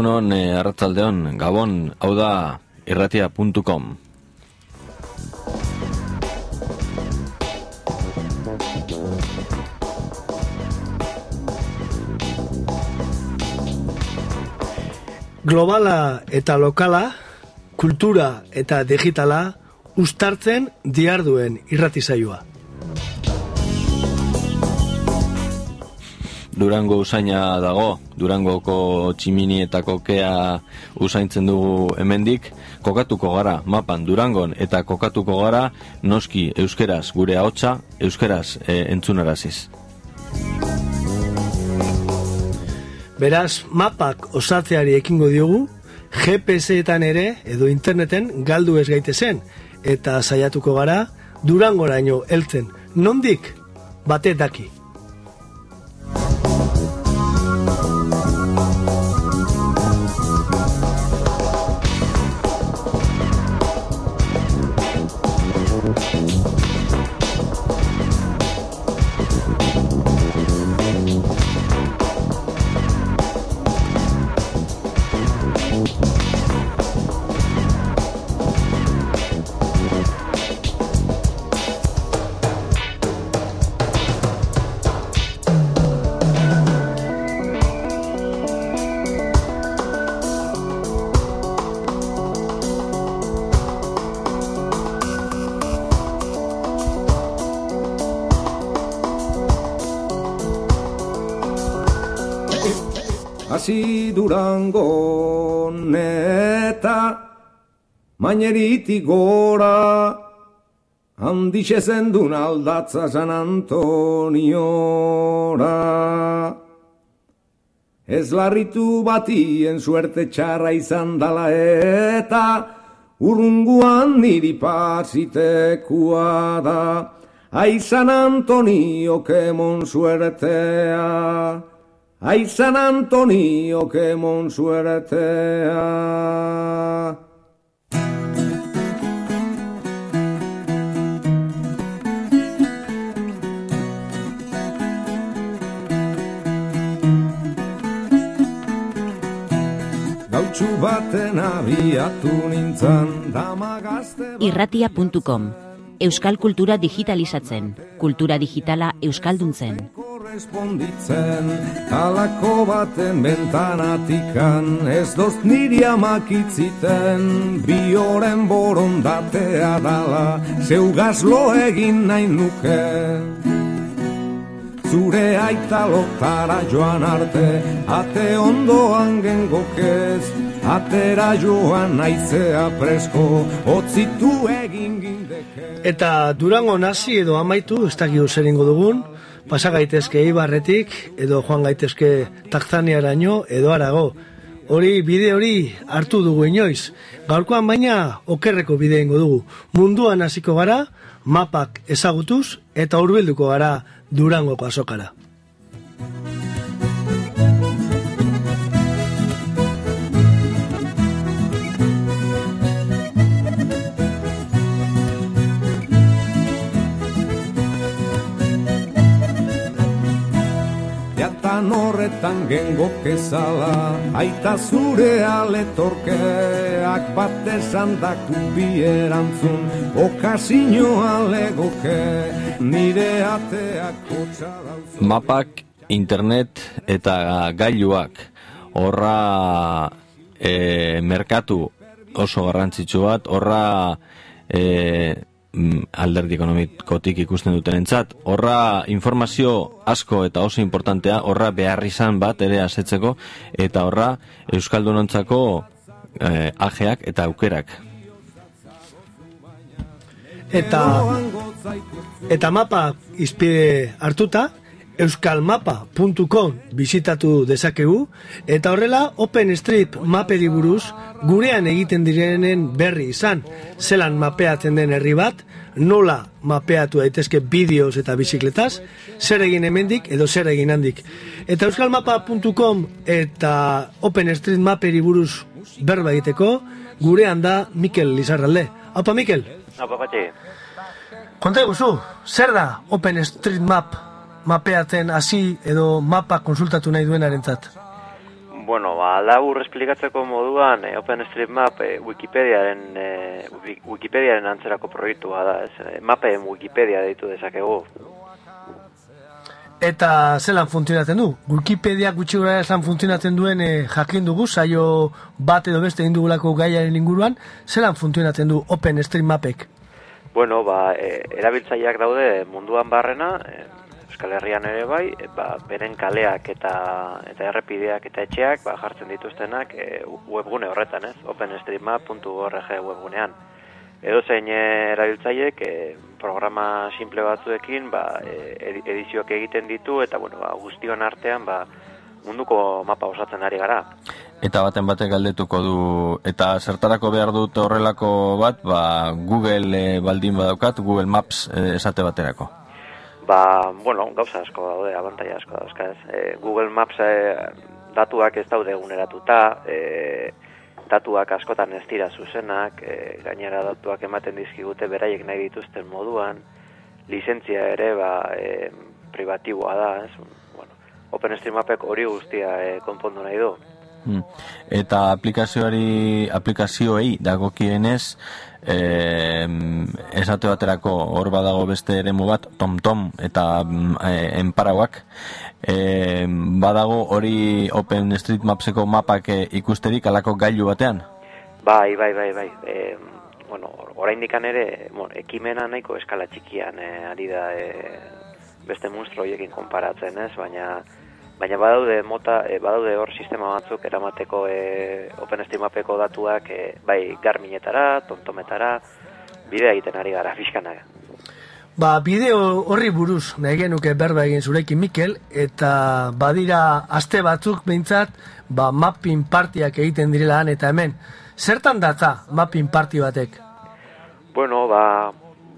Egunon, e, arratzaldeon, gabon, hau da irratia.com. Globala eta lokala, kultura eta digitala, ustartzen diarduen irratizaioa. Durango usaina dago, Durangoko tximini eta kokea usaintzen dugu hemendik, kokatuko gara mapan Durangon eta kokatuko gara noski euskeraz gure ahotsa euskeraz e, entzunaraziz. Beraz, mapak osatzeari ekingo diogu, GPS-etan ere edo interneten galdu ez gaitezen eta saiatuko gara Durangoraino heltzen. Nondik? Bate Maineritik gora Handixe zendun aldatza San Antoniora Ez larritu batien suerte txarra izan dala eta Urrunguan niri pasitekua da. Ai San Antonio kemon suertea. Ai San Antonio que mon suertea. Baten abiatu nintzan. Irratia.com Euskal kultura digitalizatzen, kultura digitala euskalduntzen. Korresponditzen, talako baten bentanatikan, ez doz niri amakitziten, bi oren borondatea dala, zeu gazlo egin nahi nuke. Zure aita lotara joan arte, ate ondoan gengokez, atera joan naizea presko, otzitu egin gindeke. Eta Durango nazi edo amaitu, ez dakio zer ingo dugun, pasa gaitezke Ibarretik, edo joan gaitezke Takzaniaraino, edo arago. Hori bide hori hartu dugu inoiz. Gaurkoan baina okerreko bide ingo dugu. Munduan hasiko gara, mapak ezagutuz, eta hurbilduko gara Durangoko azokara. Lan horretan gengo kezala Aita zure aletorkeak bat esan daku bierantzun Okazinoa legoke nire ateak kotxa Mapak, internet eta gailuak. Horra e, merkatu oso garrantzitsu bat, horra e, alderdi ekonomikotik ikusten duten entzat. Horra informazio asko eta oso importantea, horra behar izan bat ere asetzeko, eta horra Euskaldunontzako eh, ajeak eta aukerak. Eta, eta mapa izpide hartuta, euskalmapa.com bizitatu dezakegu eta horrela OpenStreet maperi buruz gurean egiten direnen berri izan. Zelan mapeatzen den herri bat nola mapeatu daitezke bideos eta bizikletaz zer egin hemendik edo zer egin handik. Eta euskalmapa.com eta OpenStreet maperi buruz berba egiteko gurean da Mikel Lizarralde. Opa Mikel? Opa Patxi Konta eguzu, zer da OpenStreetMap mapeatzen hasi edo mapa konsultatu nahi duenaren zat? Bueno, ba, labur esplikatzeko moduan e, OpenStreetMap e, Wikipediaren, e, Wikipediaren antzerako proiektua da, ez, mapeen Wikipedia deitu dezakegu. Eta zelan funtzionatzen du? Wikipedia gutxi gura zelan funtzionatzen duen e, jakin dugu, saio bat edo beste indugulako gaiaren inguruan, zelan funtzionatzen du OpenStreetMapek? Bueno, ba, e, erabiltzaileak daude munduan barrena, e, Euskal Herrian ere bai, e, ba, beren kaleak eta eta errepideak eta etxeak ba, jartzen dituztenak e, webgune horretan, ez? openstreetmap.org webgunean. Edo zein erabiltzaiek e, programa simple batzuekin ba, e, edizioak egiten ditu eta bueno, ba, guztion artean ba, munduko mapa osatzen ari gara. Eta baten batek galdetuko du, eta zertarako behar dut horrelako bat, ba, Google e, baldin badaukat, Google Maps e, esate baterako. Ba, bueno, gauza asko daude, abantaia asko dauzka ez. E, Google Maps e, datuak ez daude eguneratuta, e, datuak askotan ez dira zuzenak, e, gainera datuak ematen dizkigute beraiek nahi dituzten moduan, lizentzia ere ba, e, privatiboa da, ez? Bueno, OpenStreetMapek hori guztia e, konpondu nahi du. Hmm. Eta aplikazioari aplikazioei dagokienez eh esate baterako hor badago beste eremu bat TomTom eta e, enparauak. Eh badago hori OpenStreetMapseko mapak e, ikusterik alako gailu batean? Bai bai bai bai. E, bueno oraindik ere bueno ekimena nahiko eskala txikian e, ari da e, beste monstruo hoiekin konparatzen ez? Baina baina badaude mota e, badaude hor sistema batzuk eramateko e, OpenStreetMapeko datuak e, bai Garminetara, Tontometara, bidea egiten ari gara fiskana. Ba, bideo horri buruz nahi genuke berba egin zurekin Mikel eta badira aste batzuk behintzat ba, mapping partiak egiten direla han eta hemen. Zertan data mapping parti batek? Bueno, ba,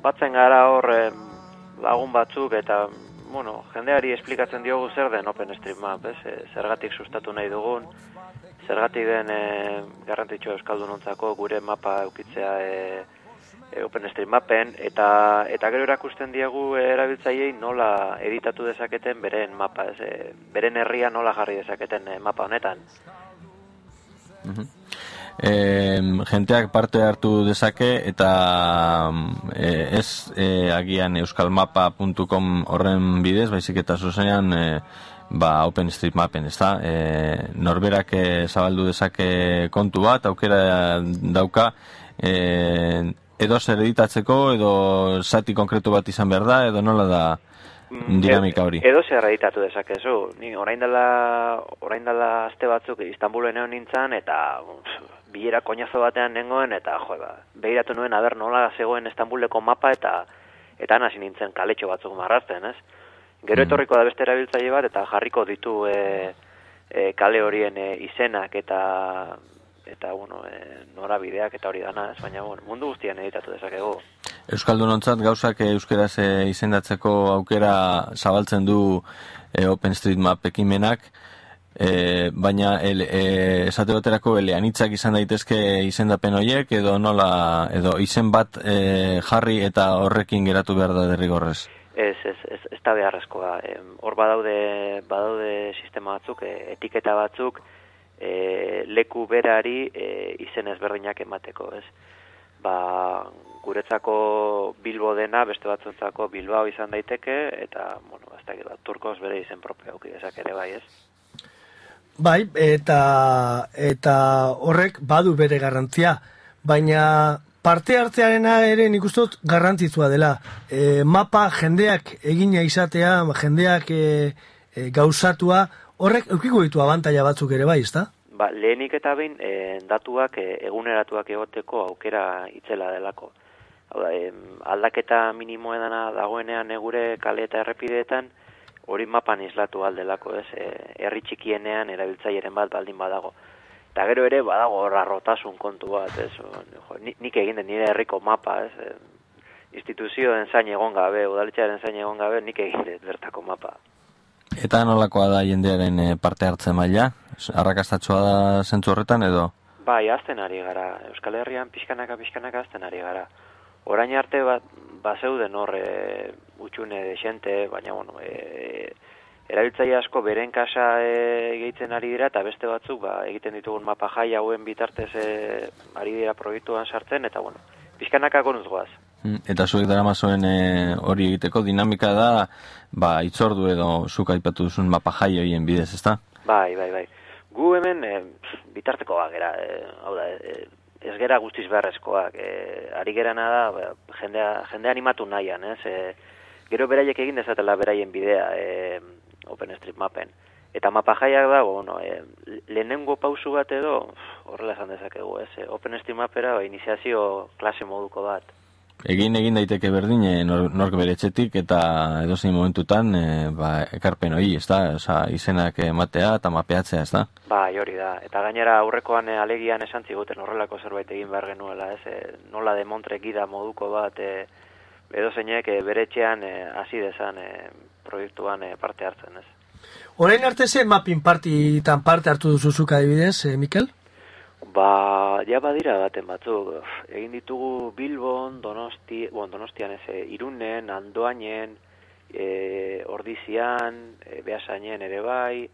batzen gara hor lagun batzuk eta bueno, jendeari esplikatzen diogu zer den OpenStreetMap, ez? E, zergatik sustatu nahi dugun, zergatik den e, garrantzitsu euskaldunontzako gure mapa eukitzea e, e, OpenStreetMapen eta eta gero erakusten diegu erabiltzaileei nola editatu dezaketen beren mapa, ez? E, beren herria nola jarri dezaketen mapa honetan. Mhm e, jenteak parte hartu dezake eta e, ez e, agian euskalmapa.com horren bidez, baizik eta zuzenean e, ba, OpenStreetMapen, ez da? E, norberak e, zabaldu dezake kontu bat, aukera dauka e, edo zer editatzeko, edo zati konkretu bat izan behar da, edo nola da dinamika hori. Edo zer editatu dezakezu. Ni orain dela, orain dela azte batzuk Istanbulen egon nintzen, eta bilera koñazo batean nengoen, eta jo, ba, behiratu nuen, aber nola zegoen Estambuleko mapa, eta eta hasi nintzen kaletxo batzuk marrazten, ez? Gero mm. etorriko da beste erabiltzaile bat, eta jarriko ditu e, e, kale horien e, izenak, eta eta bueno, e, norabideak eta hori dana, baina bueno, mundu guztian editatu dezakegu. Euskaldunontzat gauzak euskeraz izendatzeko aukera zabaltzen du e, OpenStreetMap ekimenak, E, baina el, e, esate baterako eleanitzak izan daitezke izendapen horiek edo nola edo izen bat e, jarri eta horrekin geratu behar da derrigorrez. Ez, ez, ez, ez da beharrezkoa. Hor badaude, badaude sistema batzuk, e, etiketa batzuk, e, leku berari e, izen ezberdinak emateko, ez? Ba, guretzako Bilbo dena, beste batzuentzako Bilbao izan daiteke, eta, bueno, ez da, ba, turkoz bere izen propio auki ere bai, ez? Bai, eta eta horrek badu bere garrantzia, baina parte hartzearena ere nik uste dut garrantzitsua dela. E, mapa jendeak egina izatea, jendeak e, e, gauzatua, horrek eukiko ditu abantaila batzuk ere bai, ezta? Ba, lehenik eta behin e, datuak e, eguneratuak egoteko aukera itzela delako. Hau da, em, aldaketa minimo edana dagoenean egure kale eta errepideetan, hori mapan islatu aldelako, ez, e, herri txikienean erabiltzailearen bat baldin badago. Eta gero ere badago hor arrotasun kontu bat, ez, jo, ni- nik egin den nire herriko mapa, ez, e, instituzioen zain egon gabe, udaletxearen zain egon gabe, nik egin dut bertako mapa. Eta nolakoa da jendearen eh, parte hartze maila? Arrakastatsua da zentzu horretan edo? Bai, azten ari gara. Euskal Herrian pixkanaka pixkanaka azten ari gara. Orain arte bat bazeuden hor e, utxune desente, baina bueno, e, erabiltzaile asko beren kasa e, gehitzen ari dira eta beste batzuk ba, egiten ditugun mapa jai hauen bitartez e, ari dira proiektuan sartzen eta bueno, pixkanaka gonuz goaz. Mm, Eta zuek daramazuen eh, hori egiteko dinamika da, ba, itzordu edo zuk aipatu duzun mapa jai horien bidez, ezta? Bai, bai, bai. Gu hemen e, bitarteko gera, e, hau da, e, ez gera guztiz beharrezkoak. E, ari gerana da, ba, jendea, jendea animatu nahian, ez? E, gero beraiek egin dezatela beraien bidea e, OpenStreetMapen. Eta mapa jaiak dago, bueno, e, lehenengo pausu bat edo, horrela esan dezakegu, ez? E, OpenStreetMapera ba, iniziazio klase moduko bat. Egin egin daiteke berdin eh, nor, nork bere etxetik eta edozein momentutan eh, ba, ekarpen hori, ezta? Osa, izenak ematea eta mapeatzea, ezta? Bai, hori da. Eta gainera aurrekoan e, alegian esan ziguten horrelako zerbait egin behar genuela, ez? E, nola de Montre gida moduko bat e, edo zeinek e, bere etxean e, hasi dezan e, proiektuan e, parte hartzen, ez? Orain arte ze mapping partitan parte hartu duzuzuk adibidez, eh, Mikel? Ba, ja badira baten batzuk. Egin ditugu Bilbon, Donosti, bon, Donostian ez, e, Irunen, Andoainen, e, Ordizian, e, Beasainen ere bai,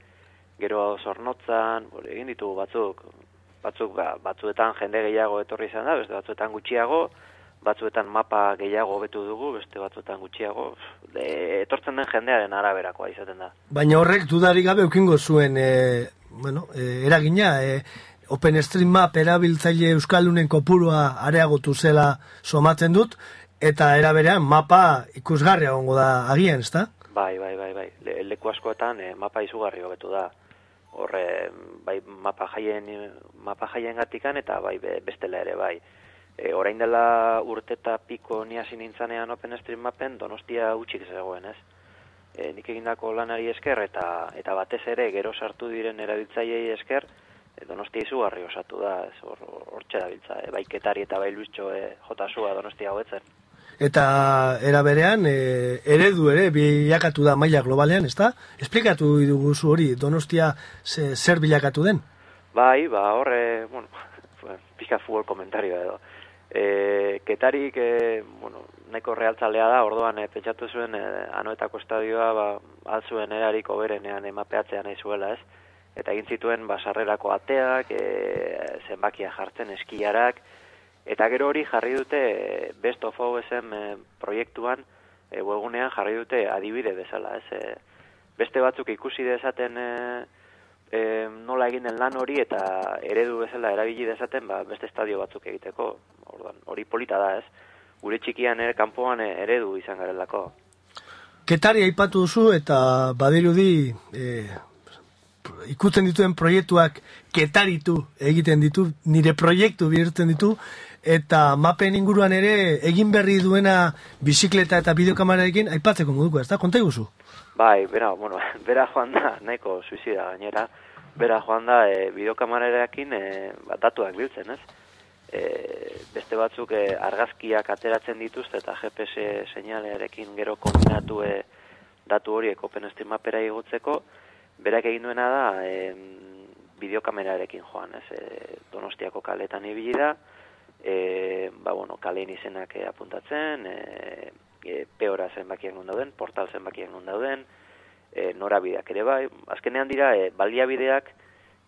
gero Zornotzan, egin ditugu batzuk. Batzuk, ba, batzuetan jende gehiago etorri izan da, beste batzuetan gutxiago, batzuetan mapa gehiago betu dugu, beste batzuetan gutxiago. E, etortzen den jendearen araberakoa izaten da. Baina horrek dudarik gabe eukingo zuen e, bueno, e, eragina, e, OpenStreetMap erabiltzaile Euskaldunen kopurua areagotu zela somatzen dut, eta eraberean mapa ikusgarria egongo da agian, ezta? Bai, bai, bai, bai. Le, leku askoetan eh, mapa izugarri hobetu da. Horre, bai, mapa jaien, mapa jaien gatikan eta bai be- bestela ere bai. E, orain dela urte eta piko ni hasi nintzanean OpenStreetMapen donostia utxik zegoen, ez? E, nik egindako lanari esker eta eta batez ere gero sartu diren erabiltzaileei esker donostia izugarri osatu da, ez hor hortxe dabiltza, e, bai ketari eta bai luiztxo e, jotasua donostia hobetzen. Eta era berean e, eredu ere bilakatu da maila globalean, ezta? Esplikatu duguzu hori, Donostia ze, zer bilakatu den? Bai, ba, horre, bueno, pixka futbol komentario edo. E, ketarik, e, bueno, nahiko realtzalea da, orduan e, pentsatu zuen e, anoetako estadioa, ba, altzuen erarik oberenean emapeatzea nahi zuela, ez? Eta egin zituen, ba, sarrerako ateak, e, zenbakia jartzen, eskiarak, eta gero hori jarri dute e, Best of OSM e, proiektuan, e, webgunean jarri dute adibide bezala, ez? E, beste batzuk ikusi dezaten e, e, nola egin den lan hori eta eredu bezala erabili dezaten ba, beste estadio batzuk egiteko. Orduan, hori polita da, ez? Gure txikian ere kanpoan e, eredu izan garelako. Ketari aipatu duzu eta badirudi e, ikusten dituen proiektuak ketaritu egiten ditu, nire proiektu bihurtzen ditu, eta mapen inguruan ere egin berri duena bizikleta eta bideokamerarekin aipatzeko moduko, ez da? Konta iguzu? Bai, bera, bueno, bera joan da, nahiko suizida gainera, bera joan da e, bideokamerarekin e, bat datuak biltzen, ez? E, beste batzuk e, argazkiak ateratzen dituzte eta GPS seinalearekin gero kombinatu e, datu horiek OpenStreetMapera igotzeko, berak egin duena da e, bideokamerarekin joan, ez? E, donostiako kaletan ibili da, e, ba, bueno, kaleen izenak e, apuntatzen, e, e, peora zenbakiak nun dauden, portal zenbakiak nun dauden, e, norabideak ere bai, azkenean dira e, baliabideak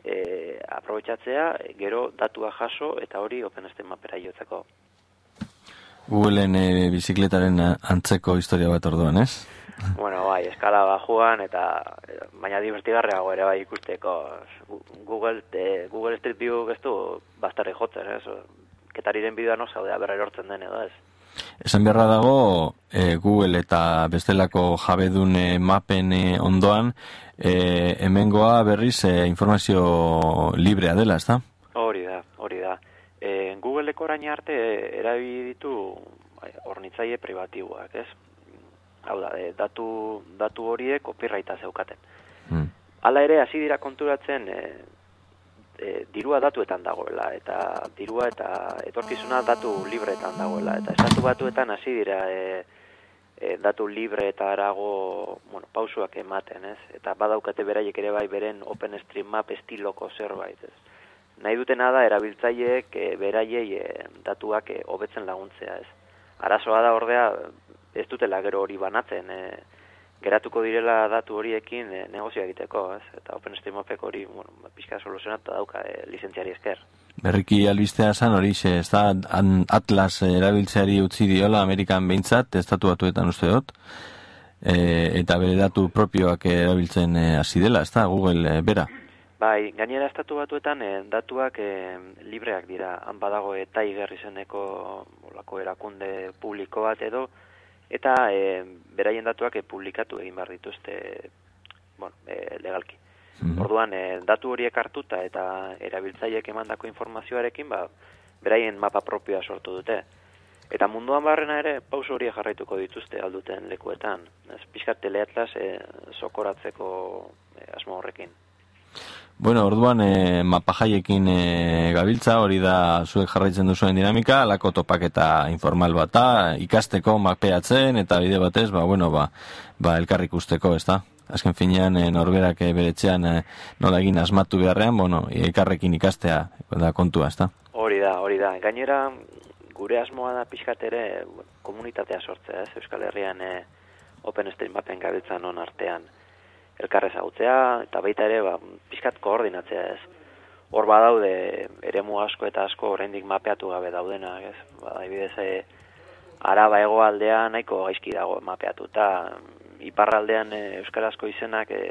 e, aprobetsatzea, gero datua jaso eta hori OpenStreetMapera jotzeko. Googleen e, bizikletaren antzeko historia bat orduan, ez? Bueno, bai, eskala bajuan eta baina divertigarreago ere bai ikusteko Google e, Google Street View ez du bastarri jotzen, ez? Ketariren bideoan oso da berra erortzen den edo, ez? Esan beharra dago e, Google eta bestelako jabedun e, mapen e, ondoan e, hemengoa berriz e, informazio librea dela, ez da? Hori da, hori da. E, Google-eko orain arte erabili ditu bai, hornitzaile privatiboak, ez? Hau da, e, datu, datu horiek copyrighta zeukaten. Hmm. Hala ere, hasi dira konturatzen e, e, dirua datuetan dagoela, eta dirua eta etorkizuna datu libreetan dagoela, eta estatu batuetan hasi dira e, e, datu libre eta arago bueno, pausuak ematen, ez? Eta badaukate beraiek ere bai beren OpenStreetMap estiloko zerbait, ez? Nahi dutena da erabiltzaileek e, beraiei e, datuak e, hobetzen laguntzea, ez? Arazoa da ordea ez dutela gero hori banatzen, e, geratuko direla datu horiekin e, negozio egiteko, ez? Eta OpenStreetMapek hori, bueno, pixka soluzionatu dauka e, lizentziari esker. Berriki albistea zan hori xe, ez da Atlas erabiltzeari utzi diola Amerikan behintzat, estatu batuetan uste dut, e, eta bere datu propioak erabiltzen e, hasi dela, ez da, Google e, bera? Bai, gainera estatu batuetan e, datuak e, libreak dira, han badago eta igerri zeneko olako erakunde publiko bat edo, eta e, beraien datuak e, publikatu egin behar dituzte bueno, e, legalki. Mm Orduan, e, datu horiek hartuta eta erabiltzaileek emandako informazioarekin, ba, beraien mapa propioa sortu dute. Eta munduan barrena ere, pauso horiek jarraituko dituzte alduten lekuetan. Ez pixkat teleatlas e, sokoratzeko e, asmo horrekin. Bueno, orduan e, mapa jaiekin e, gabiltza, hori da zuek jarraitzen duzuen dinamika, alako topaketa informal bata, ikasteko mapeatzen eta bide batez, ba, bueno, ba, ba elkarrik usteko, ez da? azken finean e, norberak e, beretzean e, nola egin asmatu beharrean, bueno, ikarrekin ikastea da kontua, ezta? Hori da, hori da. Gainera, gure asmoa da pixkat ere komunitatea sortzea, ez? Euskal Herrian e, Open Stream Mapen gabiltzan on artean elkarrez agutzea, eta baita ere, ba, pixkat koordinatzea, ez? Hor badaude, eremu asko eta asko oraindik mapeatu gabe daudena, ez? Ba, ibidez, e, araba egoaldean nahiko gaizki dago mapeatuta, iparraldean e, euskarazko izenak e,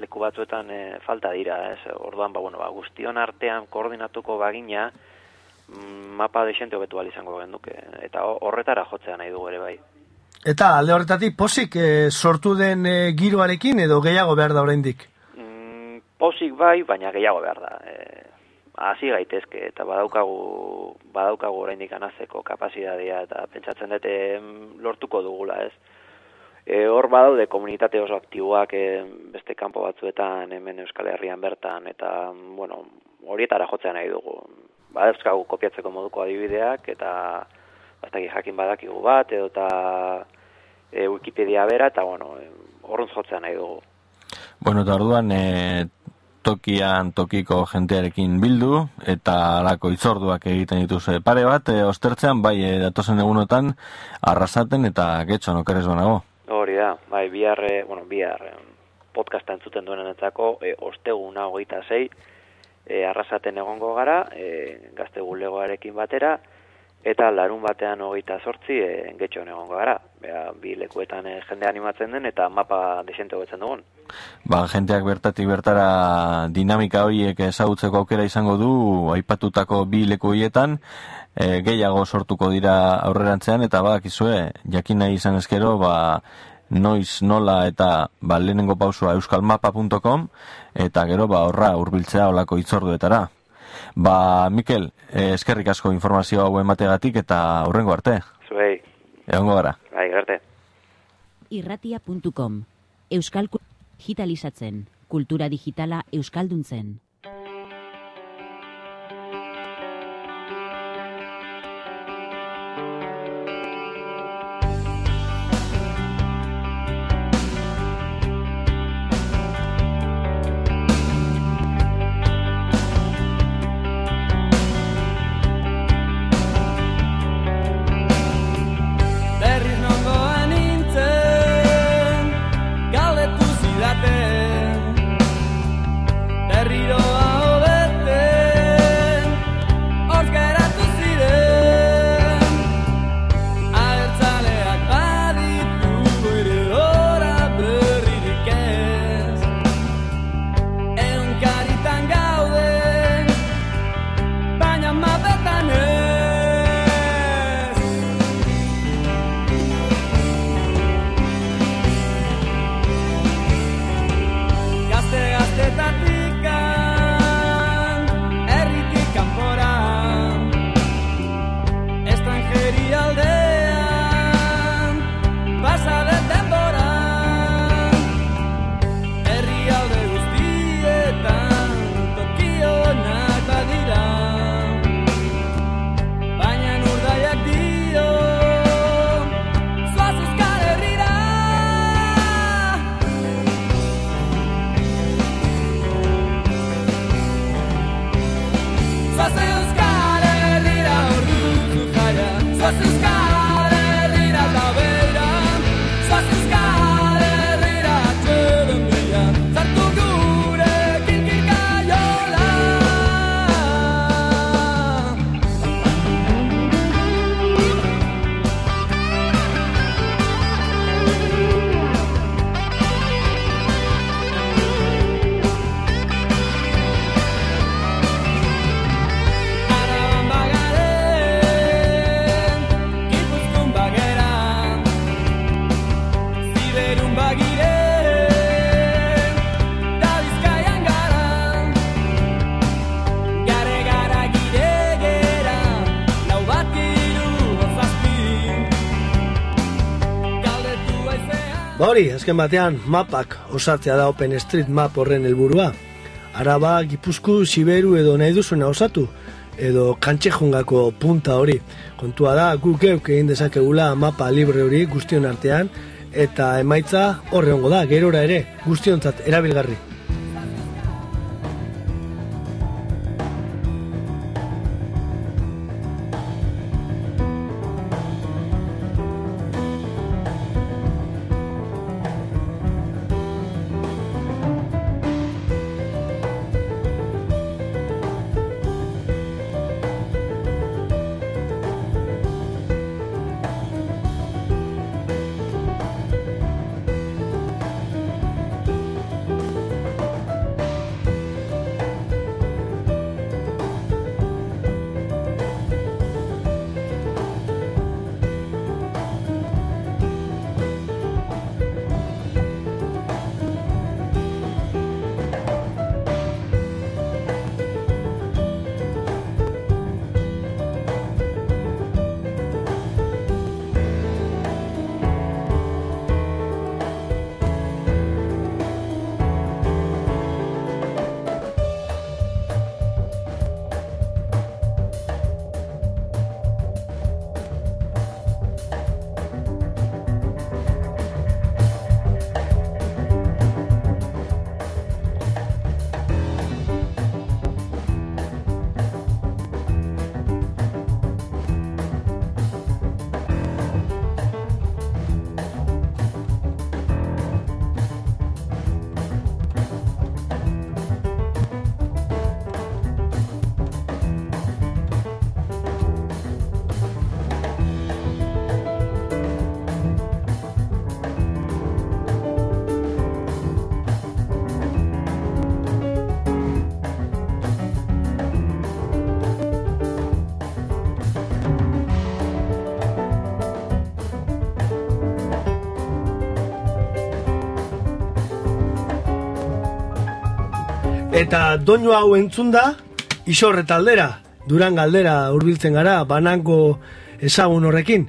leku batzuetan e, falta dira, ez? Orduan ba bueno, ba guztion artean koordinatuko bagina mm, mapa hobetu al izango genduke eta horretara jotzea nahi dugu ere bai. Eta alde horretatik posik sortu den e, giroarekin edo gehiago behar da oraindik. Mm, posik bai, baina gehiago behar da. E, hasi gaitezke eta badaukagu badaukagu oraindik anazeko kapasitatea eta pentsatzen dute lortuko dugula, ez? E, hor badaude komunitate oso aktiboak e, beste kanpo batzuetan hemen Euskal Herrian bertan eta bueno, horietara jotzea nahi dugu. Badezkagu kopiatzeko moduko adibideak eta bastaki jakin badakigu bat edo eta e, Wikipedia bera eta bueno, horren jotzea nahi dugu. Bueno, eta orduan e, tokian tokiko jentearekin bildu eta alako itzorduak egiten dituz pare bat, e, ostertzean bai e, datozen egunotan arrasaten eta getxo nokeres banago. Hori da, bai, bihar, bueno, bihar podcasta entzuten duen entzako, e, osteguna hogeita zei, e, arrasaten egongo gara, e, gazte gulegoarekin batera, eta larun batean hogeita sortzi, e, getxo egongo gara. Bea, bi lekuetan e, jende animatzen den, eta mapa desente hobetzen dugun. Ba, jenteak bertatik bertara dinamika horiek ezagutzeko aukera izango du, aipatutako bi leku horietan, e, gehiago sortuko dira aurrerantzean eta badakizue jakin nahi izan ezkero ba noiz nola eta ba lehenengo pausua euskalmapa.com eta gero ba horra hurbiltzea olako itzorduetara. Ba Mikel, e, eskerrik asko informazio hau emategatik eta aurrengo arte. Zuei. Egongo gara. Bai, arte. Irratia.com Euskal digitalizatzen, kultura digitala euskalduntzen. Hori, azken batean, mapak osatzea da Open Street Map horren helburua. Araba, Gipuzku, Siberu edo nahi duzuna osatu, edo kantxejungako punta hori. Kontua da, guk geuk egin dezakegula mapa libre hori guztion artean, eta emaitza horre hongo da, gerora ere, guztiontzat erabilgarri. Eta doinu hau entzunda, isorre taldera, duran galdera hurbiltzen gara, bananko ezagun horrekin.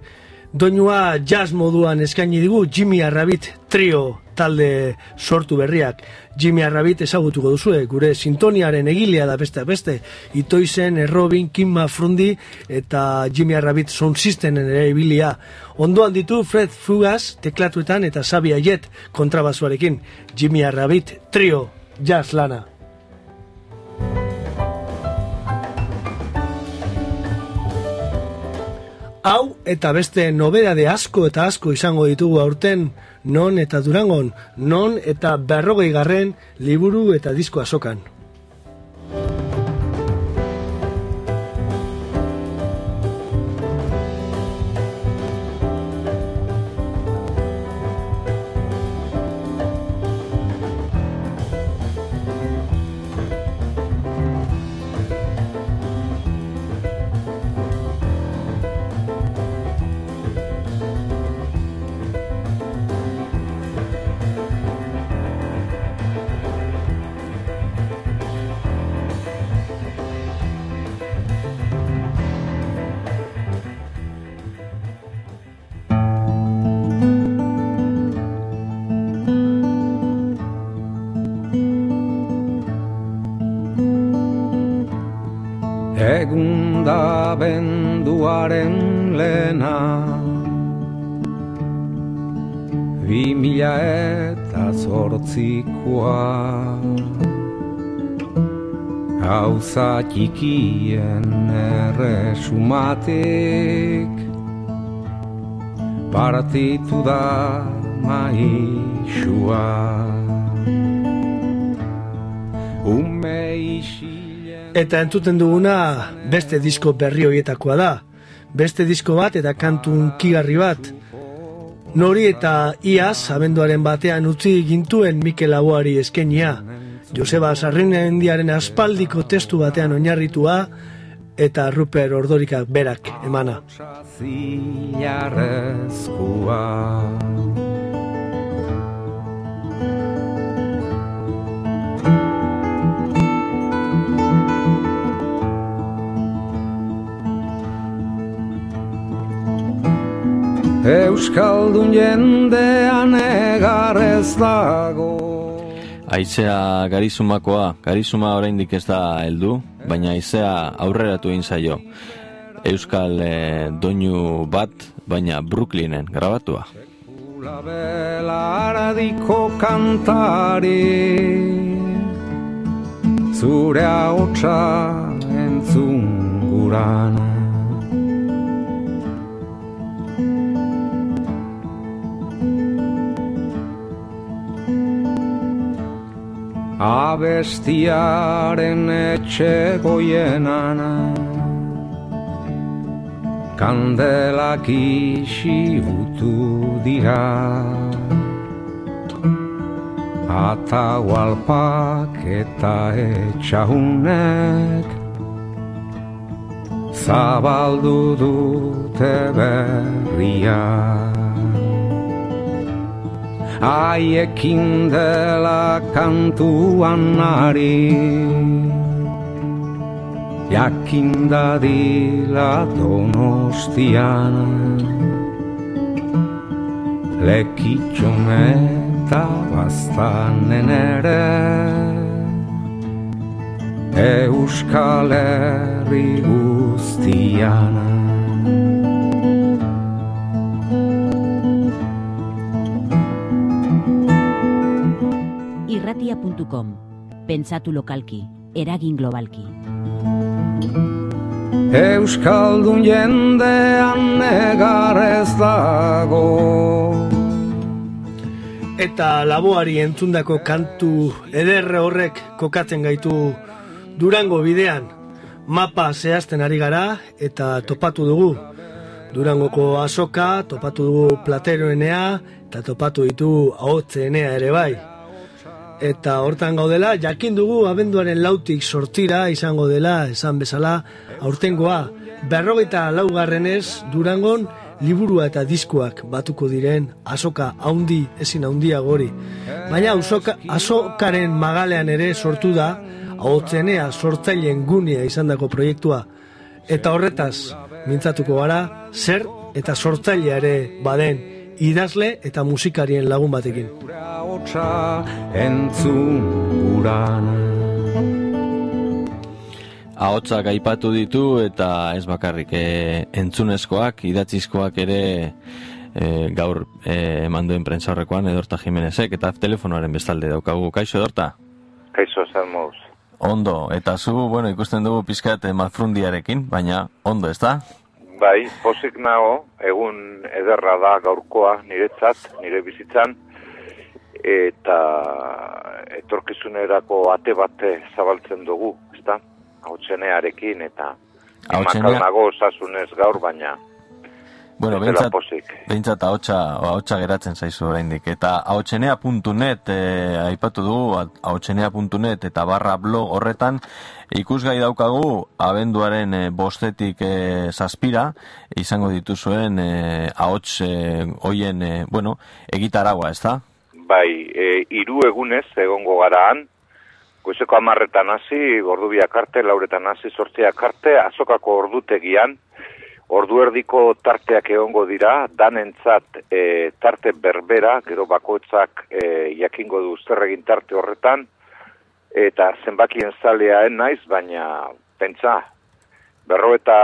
Doinua jazz moduan eskaini digu Jimmy Arrabit trio talde sortu berriak. Jimmy Arrabit ezagutuko duzue, gure sintoniaren egilea da beste beste. Itoizen, Errobin, Kim Mafrundi eta Jimmy Arrabit sound systenen ere ibilia. Ondoan ditu Fred Fugas teklatuetan eta Sabia Jet kontrabazuarekin. Jimmy Arrabit trio jazz lana. Hau eta beste nobedade asko eta asko izango ditugu aurten non eta durangon, non eta berrogei garren liburu eta disko azokan. Zortzikoa Hauza txikien erresumatik partitu da maixua Ume isilen Eta entzuten duguna beste disko berri horietakoa da. Beste disko bat eta kantun kigarri bat. Nori eta Iaz, abenduaren batean utzi gintuen Mikel Aboari eskenia. Joseba Sarrinen diaren aspaldiko testu batean oinarritua eta Ruper Ordorikak berak emana. Euskaldun jendean egar ez dago Aizea garizumakoa, garizuma oraindik ez da heldu, baina aizea aurreratu egin zaio. Euskal eh, doinu bat, baina Brooklynen grabatua. Ula belaradiko kantari Zure haotxa entzun gurana Abestiaren etxe goienana Kandelak isi butu dira. Ata walpak eta etxahunek. Zabaldu dute berria Aiekin dela kantuan ari. Jakin dadila donostian. Lekitxon eta bastanen ere. Euskal Herri guztian irratia.com Pentsatu lokalki, eragin globalki. Euskaldun jendean negar ez dago Eta laboari entzundako kantu ederre horrek kokatzen gaitu Durango bidean. Mapa zehazten ari gara eta topatu dugu. Durangoko azoka, topatu dugu plateroenea eta topatu ditu ahotzeenea ere bai. Eta hortan gaudela, jakin dugu abenduaren lautik sortira izango dela, esan bezala, aurtengoa. Berrogeita laugarrenez Durangon liburua eta diskoak batuko diren azoka haundi ezin haundia gori. Baina azoka, azokaren magalean ere sortu da, ahotzenea sortzaileen gunea izandako proiektua. Eta horretaz, mintzatuko gara, zer eta sortzailea ere baden idazle eta musikarien lagun batekin. Ahotsak aipatu ditu eta ez bakarrik e, entzunezkoak, idatzizkoak ere e, gaur e, eman duen prentza horrekoan Edorta Jimenezek eta telefonoaren bestalde daukagu. Kaixo Edorta? Kaixo Salmoz. Ondo, eta zu, bueno, ikusten dugu pizkat malfrundiarekin, baina ondo, ez da? Bai, pozik nago, egun ederra da gaurkoa niretzat, nire bizitzan, eta etorkizunerako ate bate zabaltzen dugu, ezta? Hautzenearekin eta emakal nago osasunez gaur, baina Bueno, behintzat, behintzat ahotsa, ahotsa geratzen zaizu oraindik. Eta ahotsenea.net e, aipatu dugu, ahotsenea.net eta barra blog horretan, ikusgai daukagu abenduaren e, bostetik e, zazpira, izango dituzuen e, ahots e, hoien, e, bueno, egitaragua, ez da? Bai, e, iru egunez egongo garaan, goizeko amarretan hasi, ordubiak arte, lauretan hasi, sortziak arte, azokako ordutegian, ordu erdiko tarteak egongo dira, danentzat e, tarte berbera, gero bakoitzak e, jakingo du zer egin tarte horretan, eta zenbakien zaleaen naiz, baina pentsa, berro eta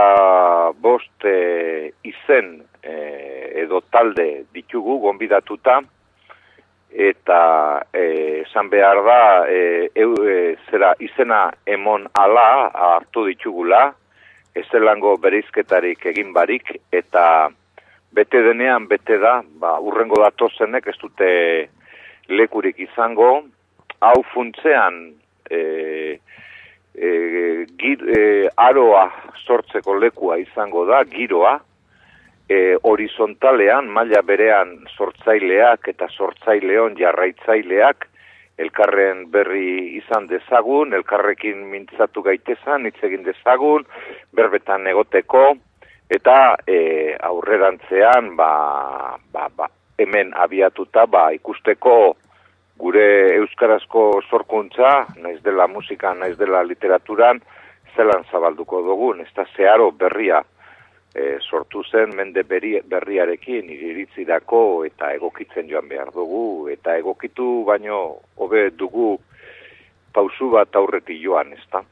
bost e, izen e, edo talde ditugu gonbidatuta, eta eh, esan behar da e, e, zera izena emon ala hartu ditugula ezelango berizketarik egin barik eta bete denean bete da, ba, urrengo datozenek ez dute lekurik izango, hau funtzean e, e, gir, e, aroa sortzeko lekua izango da, giroa, e, horizontalean, maila berean sortzaileak eta sortzaileon jarraitzaileak, elkarren berri izan dezagun, elkarrekin mintzatu gaitezan, hitz egin dezagun, berbetan egoteko, eta e, aurrerantzean, ba, ba, ba, hemen abiatuta, ba, ikusteko gure euskarazko sorkuntza, naiz dela musika, naiz dela literaturan, zelan zabalduko dugun, ez da zeharo berria, e, sortu zen mende berri, berriarekin iritzirako eta egokitzen joan behar dugu eta egokitu baino hobe dugu pausu bat aurretik joan, ezta?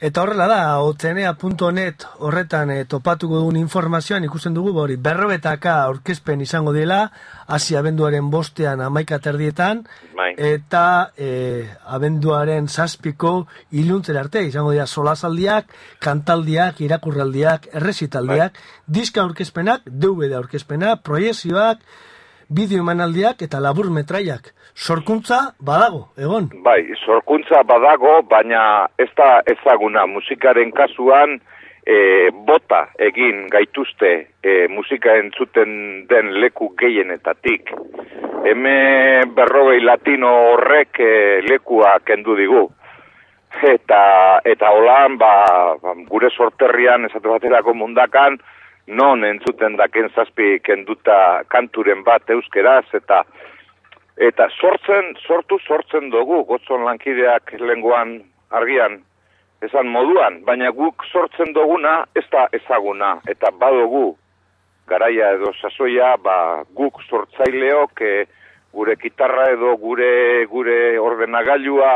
Eta horrela da, otzenea.net horretan e, topatuko dugun informazioan ikusten dugu, hori berrobetaka aurkezpen izango dela, hasi abenduaren bostean amaika terdietan, Bai. eta e, abenduaren zazpiko iluntzer arte, izango dira solazaldiak, kantaldiak, irakurraldiak, errezitaldiak, diska aurkezpenak, DVD aurkezpena, proiezioak, bideo emanaldiak eta labur metraiak. Sorkuntza badago, egon. Bai, sorkuntza badago, baina ez da ezaguna musikaren kasuan e, bota egin gaituzte e, musika entzuten den leku gehienetatik. Heme berrogei latino horrek e, lekua kendu digu. Eta, eta holan, ba, gure sorterrian, esate baterako mundakan, non entzuten daken zazpi kenduta kanturen bat euskeraz, eta eta sortzen, sortu sortzen dugu, gotzon lankideak lenguan argian, esan moduan, baina guk sortzen duguna ez da ezaguna, eta badugu garaia edo sasoia, ba, guk sortzaileok e, gure kitarra edo gure gure ordenagailua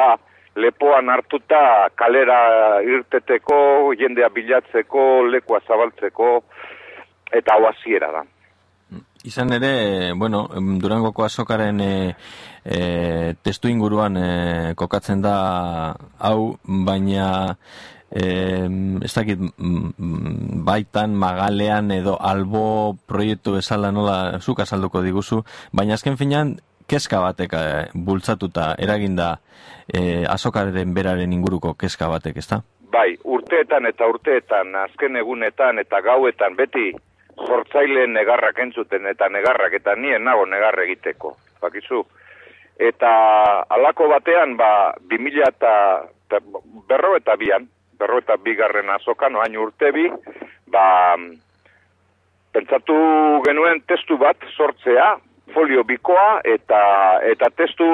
lepoan hartuta kalera irteteko, jendea bilatzeko, lekua zabaltzeko, eta hau hasiera da. Izan ere, bueno, Durangoko azokaren e, e, testu inguruan e, kokatzen da hau, baina e, ez dakit baitan, magalean edo albo proiektu esala nola zuk azalduko diguzu, baina azken finean keska batek e, bultzatuta eraginda e, azokaren beraren inguruko keska batek, ezta? Bai, urteetan eta urteetan, azken egunetan eta gauetan beti sortzaileen negarrak entzuten eta negarrak eta nien nago negar egiteko, bakizu. Eta alako batean, ba, 2000 eta, eta berro eta bian, berro eta bigarren azokan, oain urte bi, ba, pentsatu genuen testu bat sortzea, folio bikoa, eta, eta testu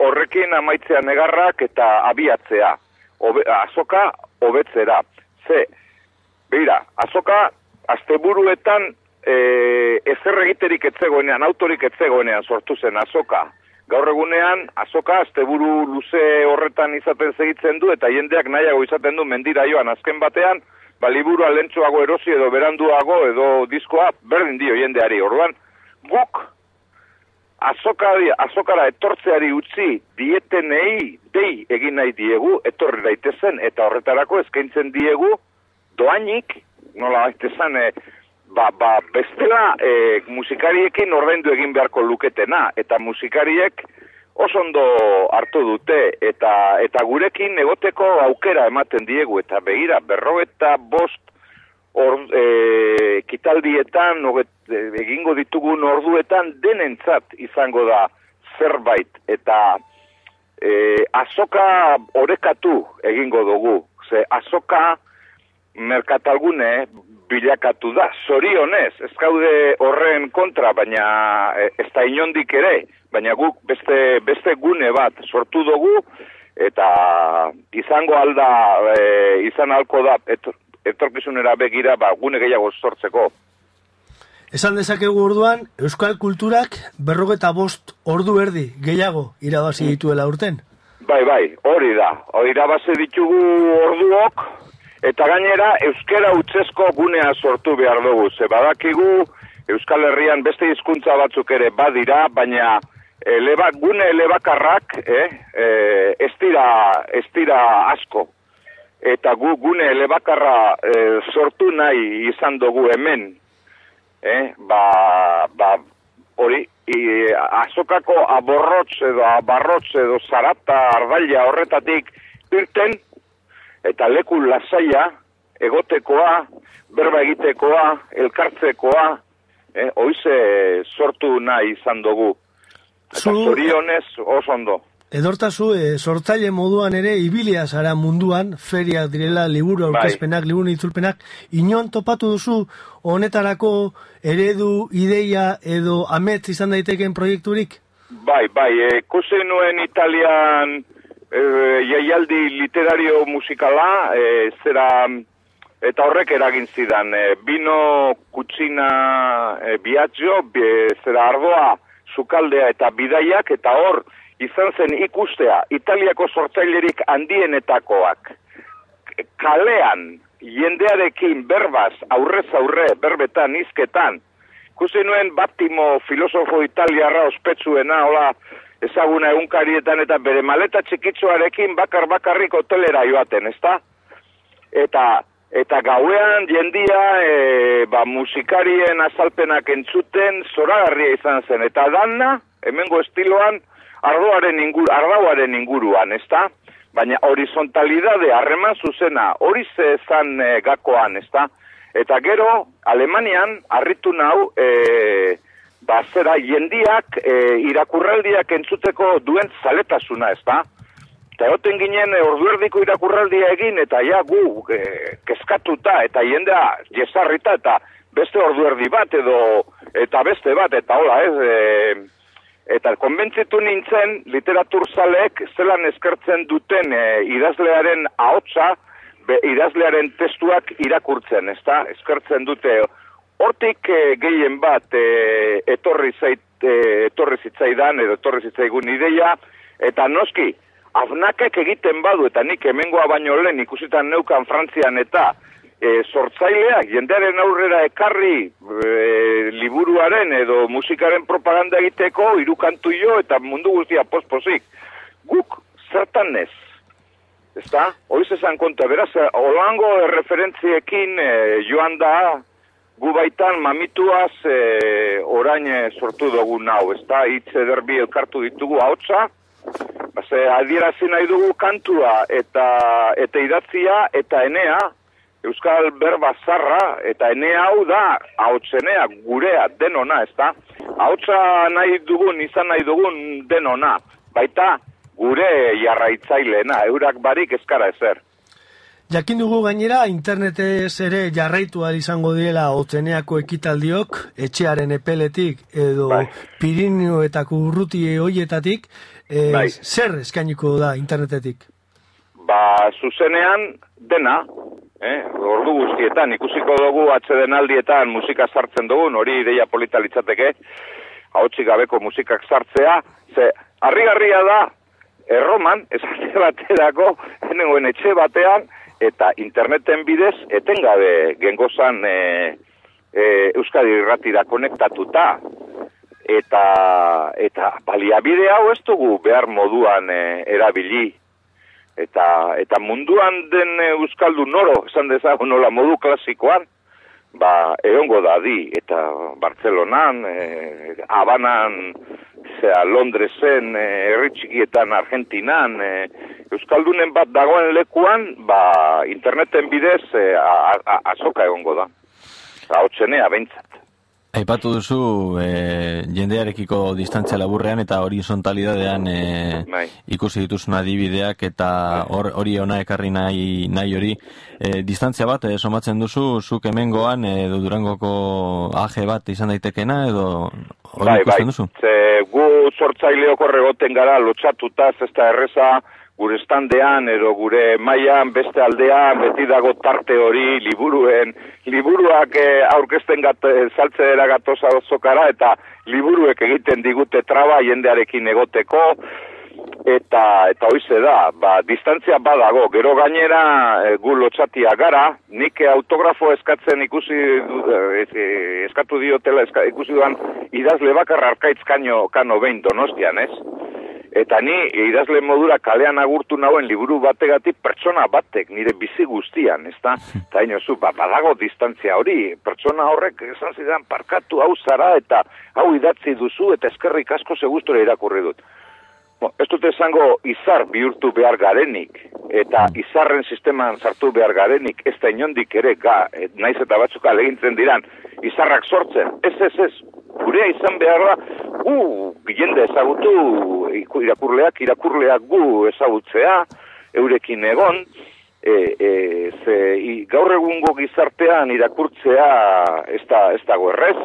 horrekin amaitzea negarrak eta abiatzea, Obe, azoka hobetzera. Ze, beira, azoka asteburuetan e, ezer egiterik etzegoenean, autorik etzegoenean sortu zen azoka. Gaur egunean, azoka asteburu luze horretan izaten segitzen du, eta jendeak nahiago izaten du mendira joan azken batean, ba, liburua lentsuago erosi edo beranduago edo diskoa berdin dio jendeari. Orduan, guk azokari, azokara etortzeari utzi dietenei dei egin nahi diegu, etorri daitezen, eta horretarako eskaintzen diegu doainik, nola baitezan, e, ba, ba, bestela e, musikariekin ordaindu egin beharko luketena, eta musikariek oso ondo hartu dute, eta, eta gurekin egoteko aukera ematen diegu, eta begira, berro eta bost or, e, kitaldietan, oget, e, egingo ditugun orduetan, denentzat izango da zerbait, eta e, azoka orekatu egingo dugu, ze azoka merkatalgune bilakatu da, zorionez, ez gaude horren kontra, baina e, ez da inondik ere, baina guk beste, beste gune bat sortu dugu, eta izango alda, e, izan alko da, et, etorkizunera begira, ba, gune gehiago sortzeko. Esan dezakegu orduan, Euskal Kulturak berrogeta bost ordu erdi gehiago irabazi dituela urten. Bai, bai, hori da. Hori irabazi ditugu orduok, eta gainera euskera utzesko gunea sortu behar dugu. Ze badakigu Euskal Herrian beste hizkuntza batzuk ere badira, baina eleba, gune elebakarrak eh, eh, ez, dira, ez dira asko. Eta gu gune elebakarra eh, sortu nahi izan dugu hemen. eh, ba, ba, hori, i, azokako aborrotz edo abarrotz edo zarata ardaila horretatik irten, eta leku lasaia, egotekoa, berba egitekoa, elkartzekoa, eh, oize sortu nahi izan dugu. Eta Zu- zorionez oso ondo. Edortazu, e, sortzaile moduan ere ibilia zara munduan, feriak direla, liburu Bai. aurkezpenak, liburu itzulpenak, inon topatu duzu honetarako eredu, ideia edo amets izan daiteken proiekturik? Bai, bai, e, ikusi nuen Italian e, jaialdi literario musikala, e, zera, eta horrek eragin zidan, e, bino kutsina e, biatxo, bi, zera ardoa, sukaldea eta bidaiak, eta hor, izan zen ikustea, Italiako sortzailerik handienetakoak, kalean, jendearekin berbaz, aurrez aurre, berbetan, izketan, ikusi nuen Battimo filosofo italiarra ospetsuena, hola, ezaguna egunkarietan eta bere maleta txikitsuarekin bakar bakarrik hotelera joaten, ezta? Eta eta gauean jendia e, ba, musikarien azalpenak entzuten zoragarria izan zen. Eta danna, hemengo estiloan, ardoaren, ingur, ardauaren inguruan, ezta? Baina horizontalidade, harreman zuzena, hori ze zan e, gakoan, ezta? Eta gero, Alemanian, harritu nau, e, ba, zera, jendiak e, irakurraldiak entzuteko duen zaletasuna, ezta? Eta egoten ginen e, orduerdiko irakurraldia egin, eta ja gu e, kezkatuta, eta jendea jesarrita, eta beste orduerdi bat, edo, eta beste bat, eta hola, ez, e, eta konbentzitu nintzen literaturzaleek zelan eskertzen duten e, idazlearen ahotsa, be, idazlearen testuak irakurtzen, ezta? Eskertzen dute hortik e, gehien bat e, etorri zait e, etorri zitzaidan edo etorri zitzaigun ideia eta noski afnakek egiten badu eta nik hemengoa baino lehen ikusitan neukan Frantzian eta e, sortzaileak jendearen aurrera ekarri e, liburuaren edo musikaren propaganda egiteko hirukantu jo eta mundu guztia posposik. Guk zertan ez? Ezta? Horiz esan konta, beraz, holango referentziekin e, joan da gu baitan mamituaz e, orain e, sortu dugu nau, ezta? Hitz ederbi elkartu ditugu haotza, Base, adierazi nahi dugu kantua eta eta idatzia eta enea, Euskal berba zarra eta enea hau da ahotsenea gurea denona, ezta? Ahotsa nahi dugun, izan nahi dugun denona, baita gure jarraitzaileena, eurak barik eskara ezer. Jakin dugu gainera, internetez ere jarraitu izango direla otzeneako ekitaldiok, etxearen epeletik edo Bai. Pirinioetako urruti hoietatik, e, Bai. zer eskainiko da internetetik? Ba, zuzenean dena, eh? ordu guztietan, ikusiko dugu atsedenaldietan musika sartzen dugun, hori ideia polita litzateke, hautsi gabeko musikak sartzea, ze harrigarria da, erroman, esate baterako, nengoen etxe batean, eta interneten bidez, etengabe gengozan e, e, Euskadi irratira konektatuta, eta, eta baliabide hau ez dugu behar moduan e, erabili, eta eta munduan den e, euskaldu noro esan dezagun nola modu klasikoan ba egongo da di eta Bartzelonan e, Habanan zea Londresen e, txikietan Argentinan e, euskaldunen bat dagoen lekuan ba interneten bidez e, a- a- azoka egongo da. Hautsenea behintzat Aipatu duzu e, jendearekiko distantzia laburrean eta horizontalidadean e, Bai. ikusi dituzun adibideak eta hor hori ona ekarri nahi, nahi hori. E, distantzia bat e, somatzen duzu, zuk hemengoan edo durangoko AG bat izan daitekena edo hori bai, bai. ikusten duzu? Ze gu sortzaileok horregoten gara lotsatuta ez da erreza gure standean edo gure mailan beste aldean beti dago tarte hori liburuen liburuak eh, aurkezten gat, eh, saltzera gatoza zokara eta liburuek egiten digute traba jendearekin egoteko eta eta hoize da, ba, distantzia badago, gero gainera e, gu lotxatia gara, nik autografo eskatzen ikusi du- e, e, eskatu diotela eska, ikusi duan idazle bakar arkaitz kano, kano behin donostian, ez? Eta ni idazle modura kalean agurtu nauen liburu bategatik pertsona batek nire bizi guztian, ezta? Eta inozu, ba, badago distantzia hori, pertsona horrek esan zidan parkatu hau zara eta hau idatzi duzu eta eskerrik asko segustura irakurri dut. Bo, ez dut esango izar bihurtu behar garenik, eta izarren sisteman sartu behar garenik, ez da inondik ere, ga, e, naiz eta batzuk alegintzen diran, izarrak sortzen, ez, ez, ez, gurea izan behar da, gu, jende ezagutu, irakurleak, irakurleak gu ezagutzea, eurekin egon, e, e, ze, i, gaur egungo gizartean irakurtzea ez, da, ez dago errez,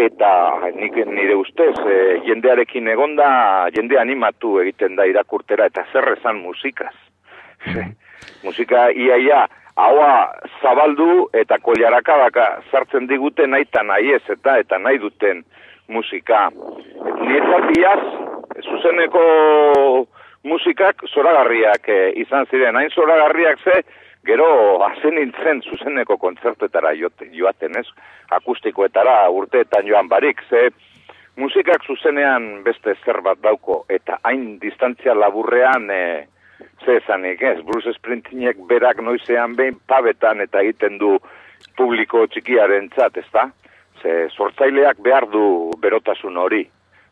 eta nik nire ustez e, jendearekin egonda jende animatu egiten da irakurtera eta zer esan musikaz. Musika iaia haua zabaldu eta koliarakadaka sartzen digute nahi eta nahi ez eta eta nahi duten musika. Nietzat iaz, zuzeneko musikak zoragarriak e, izan ziren, hain zoragarriak ze, gero hazen nintzen zuzeneko kontzertuetara jote, joaten, ez? Akustikoetara urteetan joan barik, ze musikak zuzenean beste zer bat dauko, eta hain distantzia laburrean e, ze esanik, ez? Bruce Sprintingek berak noizean behin pabetan eta egiten du publiko txikiaren txat, ezta? Ze sortzaileak behar du berotasun hori,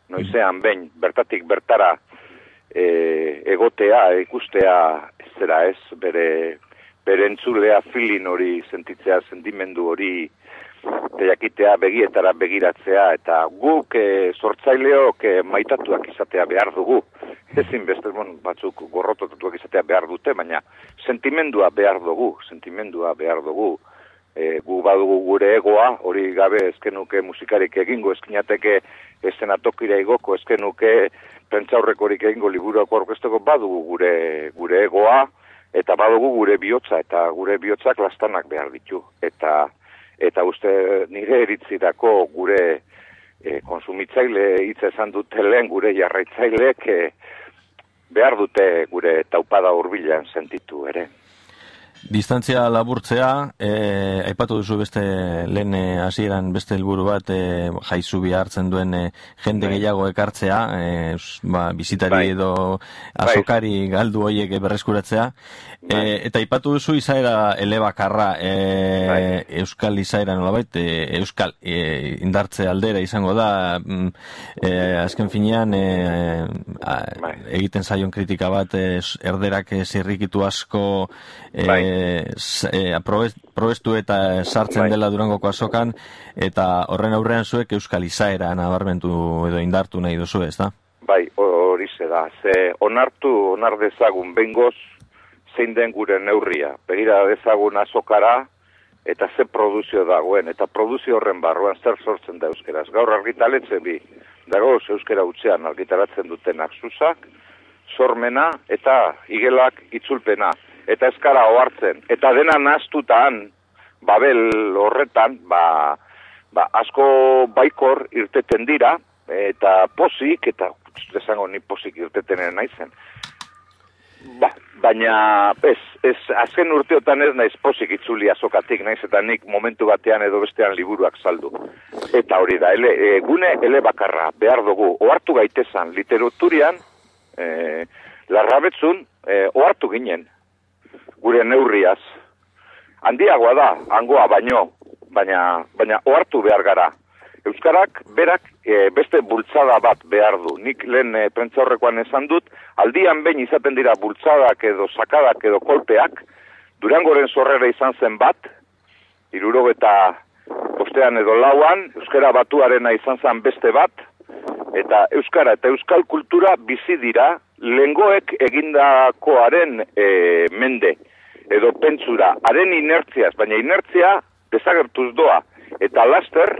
noizean behin, bertatik bertara e, egotea, ikustea, ez zera ez, bere bere entzulea filin hori sentitzea, sentimendu hori eta jakitea begietara begiratzea eta guk e, sortzaileok e, maitatuak izatea behar dugu. Ezin beste bon, batzuk gorrotatuak izatea behar dute, baina sentimendua behar dugu, sentimendua behar dugu. E, gu badugu gure egoa, hori gabe ezkenuke musikarik egingo, eskinateke estenatokira igoko, ezkenuke pentsaurrekorik egingo liburuak orkesteko badugu gure, gure egoa, eta badugu gure bihotza eta gure bihotzak lastanak behar ditu eta eta uste nire eritzirako gure e, konsumitzaile hitz esan dute lehen gure jarraitzaileek e, behar dute gure taupada hurbilan sentitu ere. Distantzia laburtzea, e, aipatu duzu beste lehen e, hasieran beste helburu bat e, jaizubi hartzen duen e, jende Bai. gehiago ekartzea, e, ba, bizitari Bai. edo azokari galdu hoiek berreskuratzea. E, Bai. eta aipatu duzu izaera elebakarra e, Bai. euskal izaera nolabait, e, euskal e, indartze aldera izango da, mm, e, azken finean e, a, Bai. egiten zaion kritika bat e, erderak e, zirrikitu asko e, E, probestu eta sartzen Bai. dela durangoko azokan eta horren aurrean zuek euskal izaera nabarmentu edo indartu nahi duzu ez da? Bai, hori da. Ze onartu, onar dezagun bengoz zein den gure neurria. Begira dezagun azokara eta ze produzio dagoen. Eta produzio horren barruan zer sortzen da euskeraz. Gaur argitaletze bi. Dago euskera utzean argitaratzen dutenak zuzak, sormena eta igelak itzulpena. Eta eskara ohartzen. Eta dena nastutan, babel horretan, ba, ba, asko baikor irteten dira, eta pozik, eta esango ni pozik irtetenen naizen. Ba, baina, ez, ez, azken urteotan ez naiz pozik itzuli azokatik, naiz eta nik momentu batean edo bestean liburuak saldu. Eta hori da, ele, e, gune ele bakarra behar dugu, ohartu gaitezan, literaturian, e, larrabetzun, e, ohartu ginen, gure neurriaz. Handiagoa da, hangoa baino, baina, baina ohartu behar gara. Euskarak berak e, beste bultzada bat behar du. Nik lehen e, prentzaurrekoan esan dut, aldian behin izaten dira bultzadak edo sakadak edo kolpeak, Durangoren sorrera izan zen bat, irurogeta bostean edo lauan, Euskara batuarena izan zen beste bat, eta Euskara eta Euskal kultura bizi dira lengoek egindakoaren e, mende edo pentsura, haren inertziaz, baina inertzia desagertuz doa, eta laster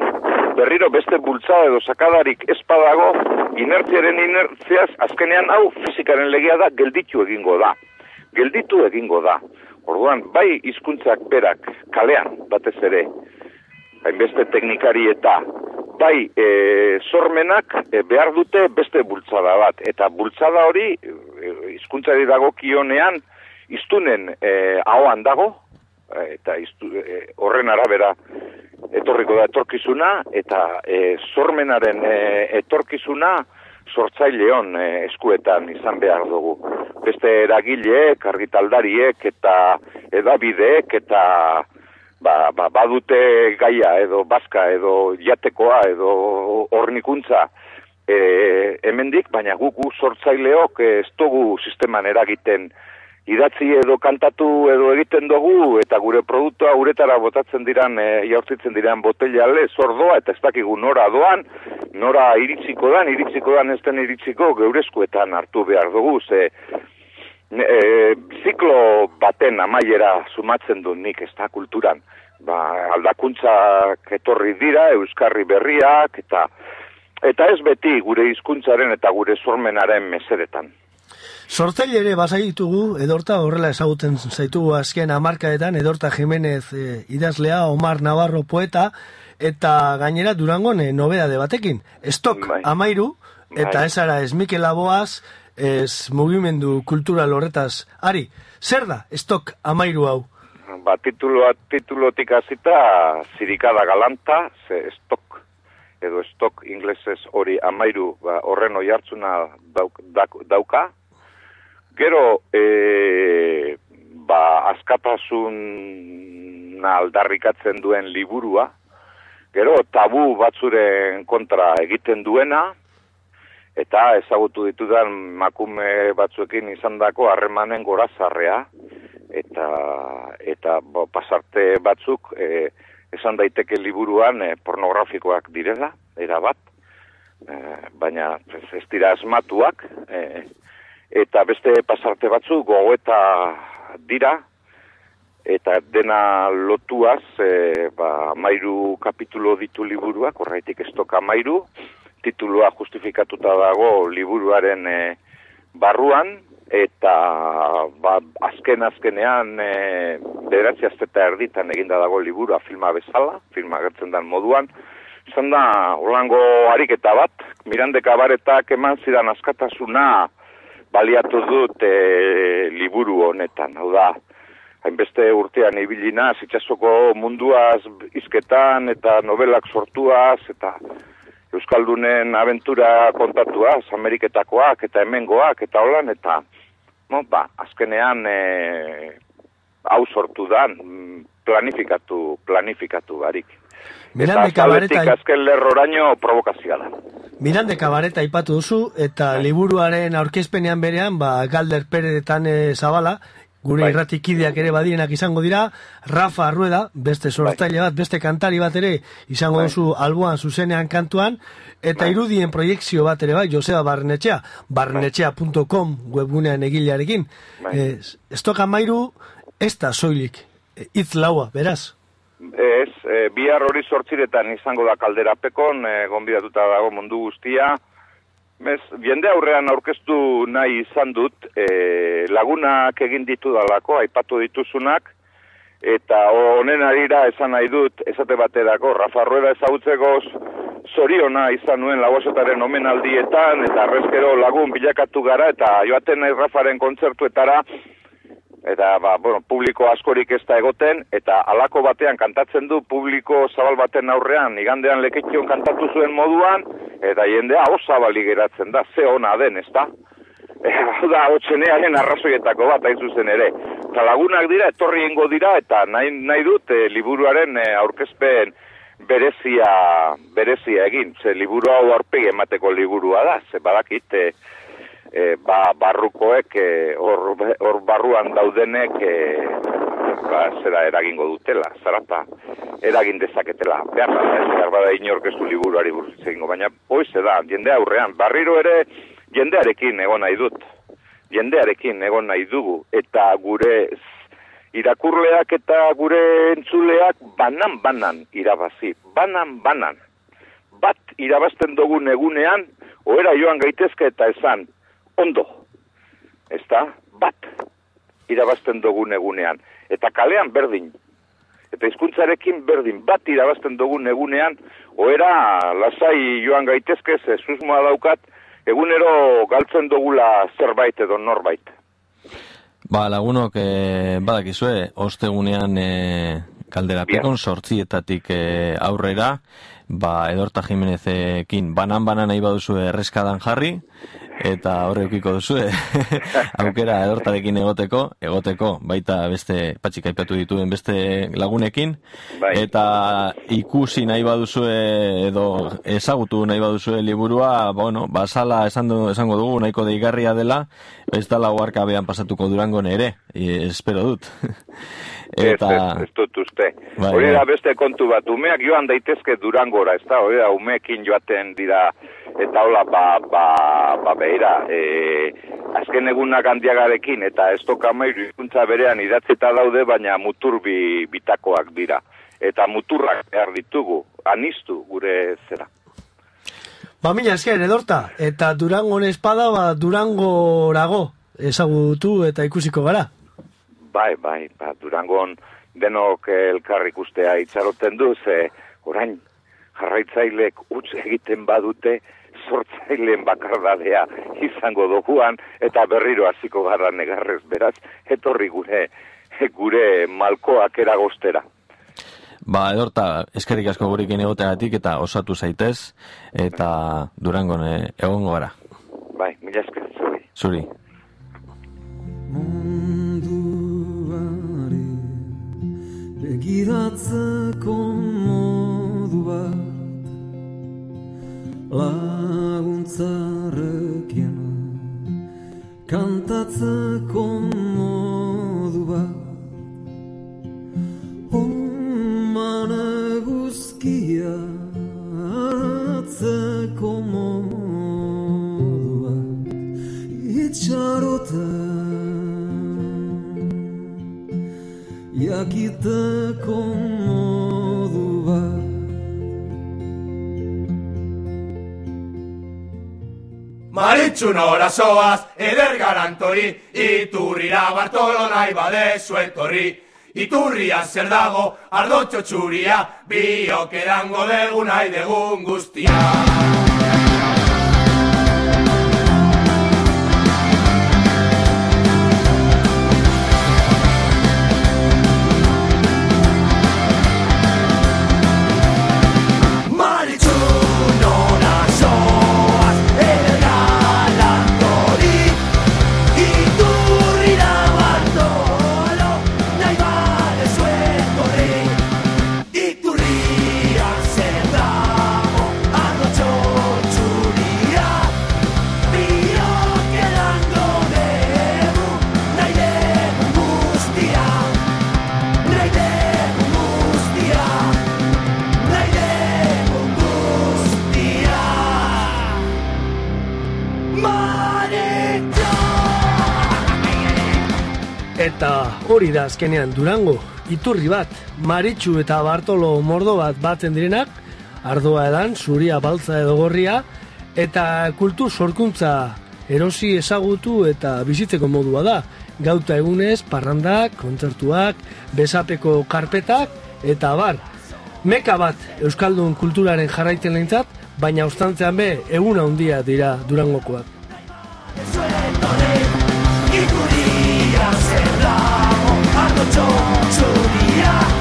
berriro beste bultzada edo sakadarik espadago inertziaren inertziaz azkenean hau fizikaren legea da gelditu egingo da. Gelditu egingo da. Orduan, bai hizkuntzak berak kalean batez ere, hainbeste teknikari eta bai e, sormenak e, behar dute beste bultzada bat. Eta bultzada hori e, hizkuntzari dagokionean iztunen e, ahoan dago, e, eta iztu, e, horren arabera etorriko da etorkizuna, eta e, sormenaren e, etorkizuna sortzaileon e, eskuetan izan behar dugu. Beste eragileek, argitaldariek eta edabideek eta ba, ba, badute gaia edo bazka edo jatekoa edo hornikuntza e, hemendik, baina gugu sortzaileok ez dugu sisteman eragiten idatzi edo kantatu edo egiten dugu eta gure produktua uretara botatzen diran e, jaurtitzen diran botella le sordoa eta ez dakigu nora doan nora iritsiko dan iritsiko dan ez den iritsiko geurezkoetan hartu behar dugu ze e, ziklo baten amaiera sumatzen du nik ez da kulturan. Ba, aldakuntza etorri dira euskarri berriak eta eta ez beti gure hizkuntzaren eta gure sormenaren mesedetan Sortzaile ere basaitugu, edorta horrela ezagutzen zaitugu azken amarkaetan, edorta Jimenez e, idazlea, Omar Navarro poeta, eta gainera durangon e, nobeda de batekin. Estok bai. amairu, eta bai. ez ara ez Mikel Aboaz, ez mugimendu kultural horretaz. Ari, zer da estok amairu hau? Ba, tituloa, titulotik azita, zirikada galanta, ze estok, edo estok inglesez hori amairu, ba, horren oi hartzuna dauka, Gero, e, ba, askatasun aldarrikatzen duen liburua, gero, tabu batzuren kontra egiten duena, eta ezagutu ditudan makume batzuekin izan dako harremanen gorazarrea, eta, eta bo, pasarte batzuk e, esan daiteke liburuan e, pornografikoak direla, era bat, e, baina ez dira asmatuak, e, eta beste pasarte batzu gogoeta dira. Eta dena lotuaz e, ba, mairu kapitulo ditu liburuak, horreitik ez toka mairu, titulua justifikatuta dago liburuaren e, barruan, eta ba, azken azkenean e, bederatzi azteta erditan eginda dago liburua filma bezala, filma gertzen den moduan, izan da, holango ariketa bat, Mirande Kabaretak eman zidan askatasuna, baliatu dut e, liburu honetan, hau da, hainbeste urtean ibilina, zitsasoko munduaz izketan eta novelak sortuaz eta Euskaldunen aventura kontatuaz, Ameriketakoak eta hemengoak eta holan, eta no, ba, azkenean e, hau sortu da, planifikatu, planifikatu barik. Mirande Kabareta... azken lerroraino provokazioa da. Mirande Kabareta ipatu duzu, eta bai. liburuaren aurkezpenean berean, ba, Galder Peretan e, Zabala, gure bai. irratikideak ere badienak izango dira, Rafa Arrueda, beste bai. bat, beste kantari bat ere, izango bai. duzu alboan zuzenean kantuan, eta bai. irudien proiektzio bat ere bai, Joseba Barnetxea, barnetxea.com webgunean egilearekin. Bai. Eh, estoka mairu, ez da soilik, itz laua, beraz? Ez, e, bihar hori sortziretan izango da kalderapekon, e, gonbidatuta dago mundu guztia. Bez, jende aurrean aurkeztu nahi izan dut, e, lagunak egin ditu dalako, aipatu dituzunak, eta honen arira esan nahi dut, esate baterako, Rafa Rueda ezagutzeko zoriona izan nuen lagosotaren omenaldietan, eta arrezkero lagun bilakatu gara, eta joaten nahi Rafaren kontzertuetara, eta ba, bueno, publiko askorik ez da egoten, eta alako batean kantatzen du publiko zabal baten aurrean, igandean leketxion kantatu zuen moduan, eta jendea osabali geratzen da, ze ona den, ez da? Hau da, hotxenearen arrazoietako bat, hain zuzen ere. Eta lagunak dira, etorri ingo dira, eta nahi, nahi dut, e, liburuaren e, aurkezpen berezia, berezia egin. Ze liburu hau aurpegi emateko liburua da, ze badakit, e, e, ba, barrukoek e, hor, hor barruan daudenek e, ba, zera eragingo dutela, zarata eragin dezaketela. Behar da, ez behar bada inorkestu liburuari buruz egingo, baina hoize da, jende aurrean, barriro ere jendearekin egon nahi dut, jendearekin egon nahi dugu, eta gure irakurleak eta gure entzuleak banan-banan irabazi, banan-banan. Bat irabazten dugun egunean, oera joan gaitezke eta esan, ondo. Ez da, bat, irabazten dugun egunean. Eta kalean berdin. Eta hizkuntzarekin berdin, bat irabazten dugun egunean, oera lasai joan gaitezke, ze susmoa daukat, egunero galtzen dugula zerbait edo norbait. Ba, lagunok, e, badakizue, ostegunean e, kaldera pekon sortzietatik e, aurrera, ba, Edorta Jimenezekin banan-banan nahi baduzu erreskadan jarri, eta horre eukiko duzu, aukera edortarekin egoteko, egoteko, baita beste, patxik aipatu dituen beste lagunekin, Bai. eta ikusi nahi baduzu edo ezagutu nahi baduzu liburua, bueno, basala esan du, esango dugu, nahiko deigarria dela, ez da laguarkabean pasatuko durango ere, e, espero dut. Eta... Ez, ez, ez dut uste. Bai, hori bai. da beste kontu bat, umeak joan daitezke durangora, ez da, hori da, umeekin joaten dira, eta hola, ba, ba, ba behira, e, azken egunak handiagarekin, eta ez tokamairu hizkuntza berean idatzita daude, baina muturbi bitakoak dira. Eta muturrak behar ditugu, anistu gure zera. Ba, mila esker, edorta, eta Durangon espada, ba, Durangorago ezagutu eta ikusiko gara. Bai, bai, ba, durangon denok elkar ikustea itxaroten du, ze orain jarraitzailek utz egiten badute sortzaileen bakardadea izango doguan eta berriro hasiko gara negarrez beraz, etorri gure gure malkoak eragostera. Ba, edorta, eskerrik asko gurekin egoteagatik eta osatu zaitez, eta durangon eh, egongo gara. Bai, mila esker zuri. Zuri. Begiratzeko modu bat laguntzarrekin kantatzeko modu bat. Oman eguzkia hartzeko modu bat itxaroten jakiteko modu bat Maritxu nora soaz, eder garantori, iturrira bartolo nahi badezu etorri. Iturria zer dago, ardotxo txuria, biok erango dugu nahi degun guztia. Da azkenean Durango, iturri bat, Maritxu eta Bartolo mordo bat batzen direnak, ardoa edan, zuria, baltza edo gorria, eta kultur sorkuntza erosi ezagutu eta bizitzeko modua da. Gauta egunez, parrandak, kontzertuak, besapeko karpetak, eta bar. Meka bat Euskaldun kulturaren jarraiten lehintzat, baina ostantzean be, egun handia dira Durangokoak. Ardotxo txuria, biok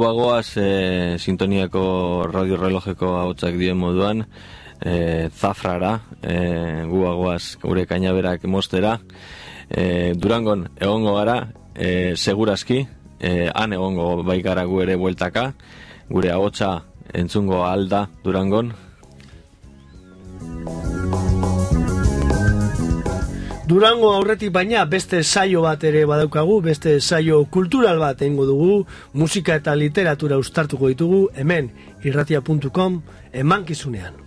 Kubagoaz e, sintoniako radio relojeko hautsak dien moduan, e, zafrara, e, guagoaz gure kainaberak mostera. E, durangon egongo gara, e, segurazki, e, han egongo baikara gu ere bueltaka, gure ahotsa entzungo alda durangon. Durango aurretik baina beste saio bat ere badaukagu, beste saio kultural bat egingo dugu, musika eta literatura ustartuko ditugu, hemen irratia.com emankizunean.